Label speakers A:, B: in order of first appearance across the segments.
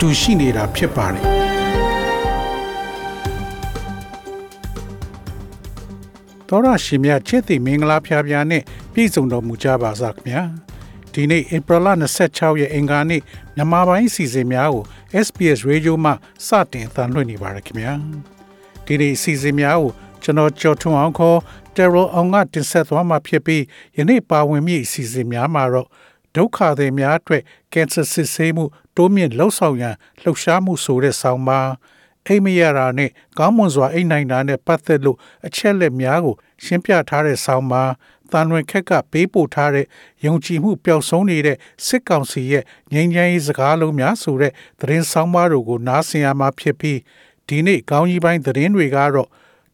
A: တူရှိနေတာဖြစ်ပါတယ်တော်ရရှိမြချစ်တိမင်္ဂလာဖျားဖျားနဲ့ပြည်စုံတော်မူကြပါစားခင်ဗျာဒီနေ့ဧပြီလ26ရက်အင်္ဂါနေ့မြန်မာပိုင်းအစီအစဉ်များကို SPS Radio မှစတင်အသံလွှင့်နေပါရခင်ဗျာဒီနေ့အစီအစဉ်များကိုကျွန်တော်ကြော်ထွန်းအောင်ခေါ် Terror အောင်ကတင်ဆက်သွားမှာဖြစ်ပြီးယနေ့ပါဝင်မြင့်အစီအစဉ်များမှာတော့ ဒုက္ခသည်များအတွက်ကင်ဆာစစ်ဆေးမှုတိုးမြင့်လှုပ်ဆောင်ရန်လှုပ်ရှားမှုဆိုတဲ့ဆောင်းပါးအိမ်မရတာနဲ့ကောင်းမွန်စွာအိမ်နိုင်တာနဲ့ပတ်သက်လို့အချက်လက်များကို ရှင်းပြထားတဲ့ဆောင်းပါးတန်ဝင်ခက်ကပေးပို့ထားတဲ့ယုံကြည်မှုပျောက်ဆုံးနေတဲ့စစ်ကောင်စီရဲ့ငြိမ်းချမ်းရေးစကားလုံးများဆိုတဲ့သတင်းဆောင်းပါးတို့ကိုနားဆင်ရမှာဖြစ်ပြီးဒီနေ့ကောင်းကြီးပိုင်းသတင်းတွေကတော့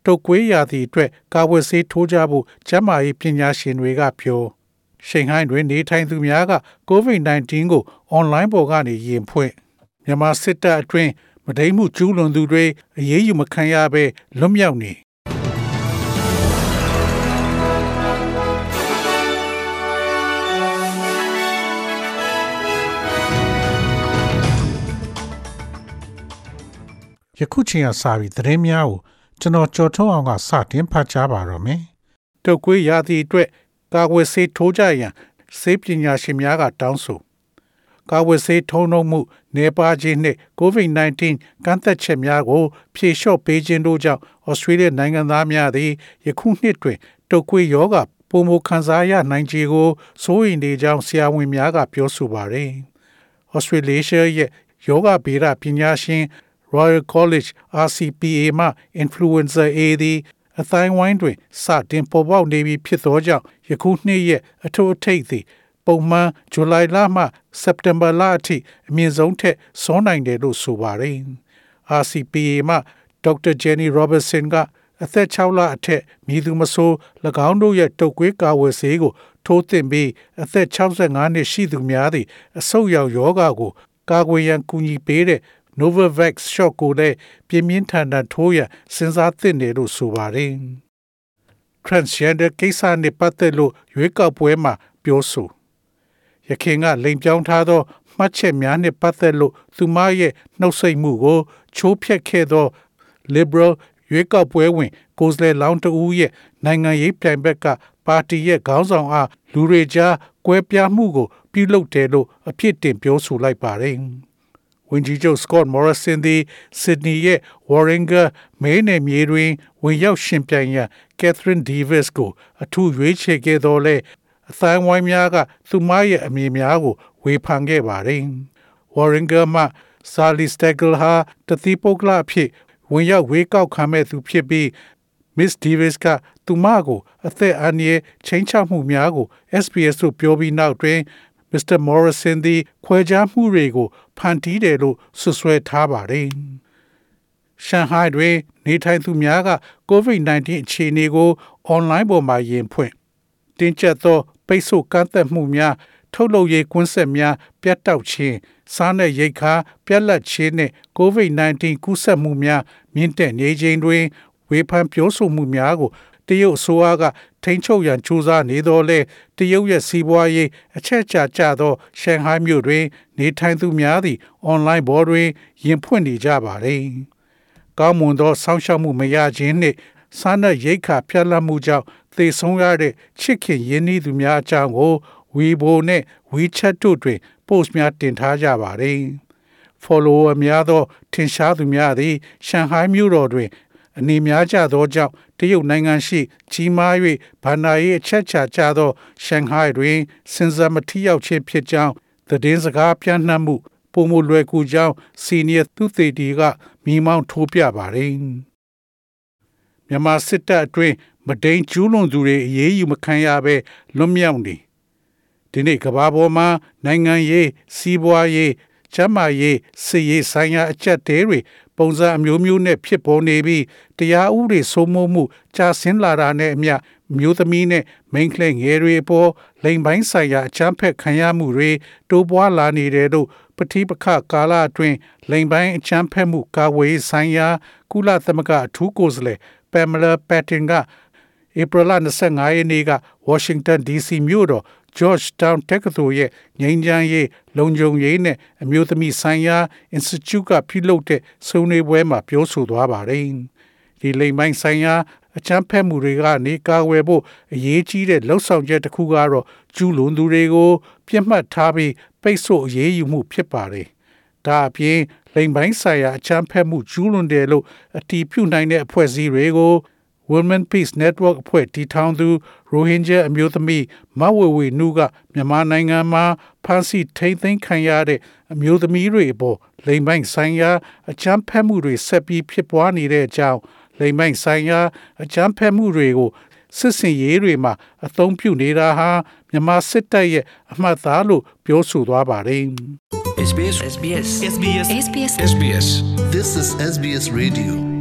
A: တုတ်ကွေးရာသီအတွက်ကာဝယ်ဆေးထိုးကြဖို့ကျန်းမာရေးပညာရှင်တွေကပြော ရှိန်ဟိုင်းတွင်နေထိုင်သူများက COVID-19 ကိုအွန်လိုင်းပေါ်ကနေယင်ဖွင့်မြန်မာစစ်တပ်အတွင်းမဒိမှုကျူးလွန်သူတွေအရေးယူမခံရဘဲလွတ်မြောက်နေယခုချိန်ကစပြီးသတင်းများကိုကျွန်တော်ကြော်ထုတ်အောင်ကစတင်ဖတ်ကြားပါတော့မယ်။တုတ်ကွေးရာသီအတွက် ကာကွယ်ဆေးထိုးကြရန်ဆေးပညာရှင်များကတောင်းဆိုကာဝယ်ဆေးထုံးနှုံမှုနေပါခြင်းနှင့် COVID-19 ကန့်သက်ချက်များကို ဖြေလျှော့ပေးခြင်းတို့ကြောင့်ဩစတြေးလျနိုင်ငံသားများသည်ယခုနှစ်တွင်တုတ်ကွေးရောဂါပုံမခံစားရနိုင်ခြေကိုစိုးရိမ်နေကြောင်းဆရာဝန်များကပြောဆိုပါရယ်။ဩစတြေးလျရဲ့ယောဂဗေဒပညာရှင် Royal College RCPA မှ Influencer A သည် အတိုင်းဝိုင်းတွင်စတင်ပေါ်ပေါက်နေပြီဖြစ်သောကြောင့်ယခုနှစ်ရဲ့အထူးအထိပ်သည်ပုံမှန်ဇူလိုင်လမှစက်တင်ဘာလအထိအမြင့်ဆုံးထက်စောနိုင်တယ်လို့ဆိုပါတယ်။ RCPA မှဒေါက်တာဂျန်နီရောဘတ်ဆန်ကအသက်6လအထက်မြည်သူမဆိုး၎င်းတို့ရဲ့တုတ်ကွေးကာဝယ်ဆေးကို ထိုးသင့်ပြီးအသက်65နှစ်ရှိသူများသည့်အဆုတ်ရောက်ယောဂါကို ကာကွယ်ရန်ကူညီပေးတဲ့ Novavax shot ကိုလည်းပြင်းပြင်းထန်ထန်ထိုးရန်စဉ်းစားသင့်တယ်လို့ဆိုပါတယ်။ transgender ကိစ္စနဲ့ပတ်သက်လို့ရွေးကောက်ပွဲမှာပြောဆိုရခင်ကလိမ်ပြောင်းထားသောမှတ်ချက်များနှင့်ပတ်သက်လို့သူမရဲ့နှုတ်ဆက်မှုကို ချိုးဖျက်ခဲ့သော liberal ရွေးကောက်ပွဲဝင် ကိုယ်စားလှယ်လောင်းတဦးရဲ့နိုင်ငံရေးပြိုင်ဘက်ကပါတီရဲ့ခေါင်းဆောင်အားလူတွေကြားကွဲပြားမှုကို ပြုလုပ်တယ်လို့အဖြစ်တင်ပြောဆိုလိုက်ပါတယ်။ ဝန်ကြီးချုပ် Scott Morrison သည် Sydney ရဲ့ Warringah မဲနယ်မြေတွင်ဝင်ရောက်ရှင်ပြိုင်ရန် Catherine Davis ကို အထူးရွေးချယ်ခဲ့တော်လဲအတိုင်းဝိုင်းများကသူမရဲ့အမည်များကို ဝေဖန်ခဲ့ပါတယ်။ Warringer မှ Sally Stagel ဟာတတိပုဂ္ဂလအဖြစ်ဝင်ရောက်ဝေကောက်ခံမဲ့သူဖြစ်ပြီး Miss Davis ကသူမကို အသက်အန္တရာယ်ချိန်ချမှုများကို SBS သို့ပြောပြီးနောက်တွင် Mr. Morrison သည်ခွဲခြားမှုတွေကိုဖန်တီးတယ်လို့ဆွဆွဲထားပါတယ်။ရှန်ဟိုင်းတွင် နေထိုင်သူများက COVID-19 အခြေအနေကိုအွန်လိုင်းပေါ်မှာယင်ဖွင့်တင်းကျပ်သော ပိတ်ဆို့ကန့်သက်မှုများထုတ်လုပ်ရေးကွင်းဆက်များပြတ်တောက်ခြင်းစားနပ်ရိက္ခာပြက်လက်ခြင်းနှင့် COVID-19 ကူးစက်မှုများမြင့်တက်နေခြင်းတွင် ဝေဖန်ပြောဆိုမှုများကိုတရုတ်အစိုးရက ထိန်းချုပ်ရန်ကြိုးစားနေတော့လဲတရုတ်ရဲ့စီးပွားရေးအချက်ချာကျသောရှန်ဟိုင်းမြို့တွင် နေထိုင်သူများသည့်အွန်လိုင်းဘော်တွင်ရင်ဖွင့်နေကြပါသည်။ကောင်းမွန်သောစောင့်ရှောက်မှုမရခြင်းနှင့်စားနပ်ရိက္ခာပြတ်လတ်မှုကြောင့်သေဆုံးရတဲ့ချစ်ခင်ရင်းနှီးသူများအကြောင်းကို Weibo နဲ့ WeChat တို့တွင် post များတင်ထားကြပါတယ်။ follower များသော ထင်ရှားသူများသည်ရှန်ဟိုင်းမြို့တော်တွင် အနေများကြသောကြောင့်တရုတ်နိုင်ငံရှိကြီးမား၍ဗန္နာရေးအချက်ချာကျသောရှန်ဟိုင်းတွင်စင်စာမထိရောက်ခြင်းဖြစ်ကြောင်းသတင်းစကားပြန့်နှံ့မှုပုံမလွယ်ကူကြောင်းစီနီယာသူသေတီကမိမောင်းထိုးပြပါတယ်မြန်မာစစ်တပ်အတွင်းမဒိန်ကျူးလွန်သူတွေအရေးယူမခံရဘဲလွတ်မြောက်နေဒီနေ့ကဘာပေါ်မှာနိုင်ငံရေးစီးပွားရေးကျန်းမာရေးစစ်ရေးဆိုင်ရာအချက်တဲတွေ ပုံစံအမျိုးမျိုးနဲ့ဖြစ်ပေါ်နေပြီးတရားဥပဒေစိုးမိုးမှုကြာဆင်းလာတာနဲ့အမျှမျိုးသမီးနဲ့မိန်းကလေးငယ်တွေအပေါ်လိမ်ပိုင်းဆိုင်ရာအချမ်းဖက်ခံရမှုတွေတိုးပွားလာနေတယ်လို့ပဋိပက္ခကာလအတွင်းလိမ်ပိုင်းအချမ်းဖက်မှုကာဝေးဆိုင်ရာ ကုလသမဂ္ဂအထူးကိုယ်စားလှယ်ပမ်မလာပက်တင်ကဧပြီလ25ရက်နေ့က Washington DC မြို့တော် Georgetown တက္ကသိုလ်ရဲ့ငြိမ်းချမ်းရေးလုံခြုံရေးနဲ့အမျိုးသမီးဆိုင်ရာ Institute ကပြုလုပ်တဲ့ဆွေးနွေးပွဲမှာပြောဆိုသွားပါတယ်။ဒီလိမ်ပိုင်းဆိုင်ရာအချမ်းဖက်မှုတွေကနေကာကွယ်ဖို့အရေးကြီးတဲ့လှုပ်ဆောင်ချက်တစ်ခုကတော့ကျူးလွန်သူတွေကိုပြစ်မှတ်ထားပြီးပိတ်ဆို့အရေးယူမှုဖြစ်ပါတယ်။ဒါအပြင်လိမ်ပိုင်းဆိုင်ရာအချမ်းဖက်မှုကျူးလွန်တယ်လို့အတီးပြုနိုင်တဲ့အဖွဲ့အစည်းတွေကို Women Peace Network အဖွဲ့တည်ထောင်သူရိုဟင်ဂျာအမျိုးသမီးမဝေဝေနုကမြန်မာနိုင်ငံမှာဖမ်းဆီးထိန်းသိမ်းခံရတဲ့အမျိုးသမီးတွေအပေါ်လိမ်ပိုင်းဆိုင်ရာအချမ်းဖက်မှုတွေဆက်ပြီးဖြစ်ပွားနေတဲ့အကြောင်းလိမ်ပိုင်းဆိုင်ရာအချမ်းဖက်မှုတွေကိုစစ်စင်ရေးတွေမှာအသုံးပြုနေတာဟာမြန်မာစစ်တပ်ရဲ့အမှတ်သားလို့ပြောဆိုသွားပါတယ်
B: SBS SBS SBS
C: SBS
B: SBS
D: This is SBS Radio.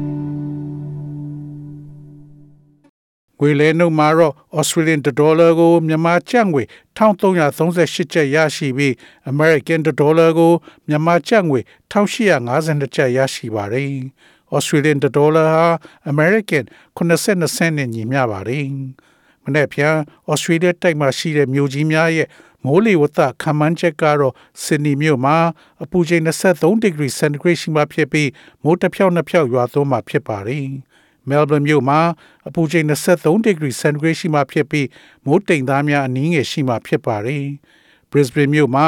A: ငွေလဲနှုန်းမှာတော့ Australian dollar ကိုမြန်မာကျပ်ငွေ1338ကျပ်ရရှိပြီး American dollar ကိုမြန်မာကျပ်ငွေ1852ကျပ်ရရှိပါတယ်။ Australian dollar ဟာ American 82စနစ်နဲ့ညီမျှပါတယ်။မနေ့ပြန် Australia တိုက်မှာရှိတဲ့မြို့ကြီးများရဲ့မိုးလေဝသခန့်မှန်းချက်ကတော့ဆင်နီမြို့မှာအပူချိန်23ဒီဂရီစင်တီဂရိတ်ရှိမှဖြစ်ပြီးမိုးတစ်ဖြောက်နှစ်ဖြောက်ရွာသွန်းမှဖြစ်ပါတယ်။ Melbourne မြို့မှာအပူချိန်23ဒီဂရီစင်တီဂရိတ်ရှိမှဖြစ်ပြီးမိုးတိမ်သားများအနည်းငယ်ရှိမှဖြစ်ပါတယ်။ Brisbane မြို့မှာ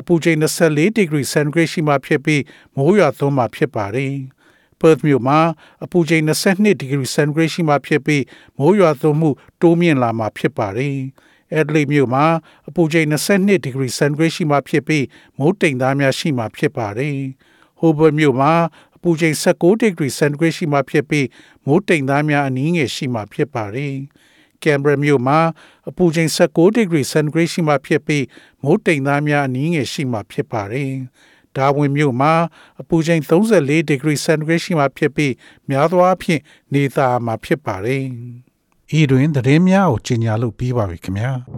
A: အပူချိန်24ဒီဂရီစင်တီဂရိတ်ရှိမှဖြစ်ပြီးမိုးရွာသွန်းမှဖြစ်ပါတယ်။ Perth မြို့မှာအပူချိန်22ဒီဂရီစင်တီဂရိတ်ရှိမှဖြစ်ပြီးမိုးရွာသွန်းမှုတိုးမြင့်လာမှာဖြစ်ပါတယ်။ Adelaide မြို့မှာအပူချိန်22ဒီဂရီစင်တီဂရိတ်ရှိမှဖြစ်ပြီးမိုးတိမ်သားများရှိမှဖြစ်ပါတယ်။ Hobart မြို့မှာ အပူချိန်16ဒီဂရီစင်တီဂရိတ်ရှိမှဖြစ်ပြီးမိုးတိမ်သားများအနည်းငယ်ရှိမှဖြစ်ပါတယ်။ Canberra မြို့မှာအပူချိန်16ဒီဂရီစင်တီဂရိတ်ရှိမှဖြစ်ပြီးမိုးတိမ်သားများအနည်းငယ်ရှိမှဖြစ်ပါတယ်။ဒါဝင်မြို့မှာအပူချိန်34ဒီဂရီစင်တီဂရိတ်ရှိမှဖြစ်ပြီးများသောအားဖြင့်နေသားမှာဖြစ်ပါတယ်။ဤတွင်သတင်းများကိုကြီးညာလို့ပြီးပါပြီခင်ဗျာ။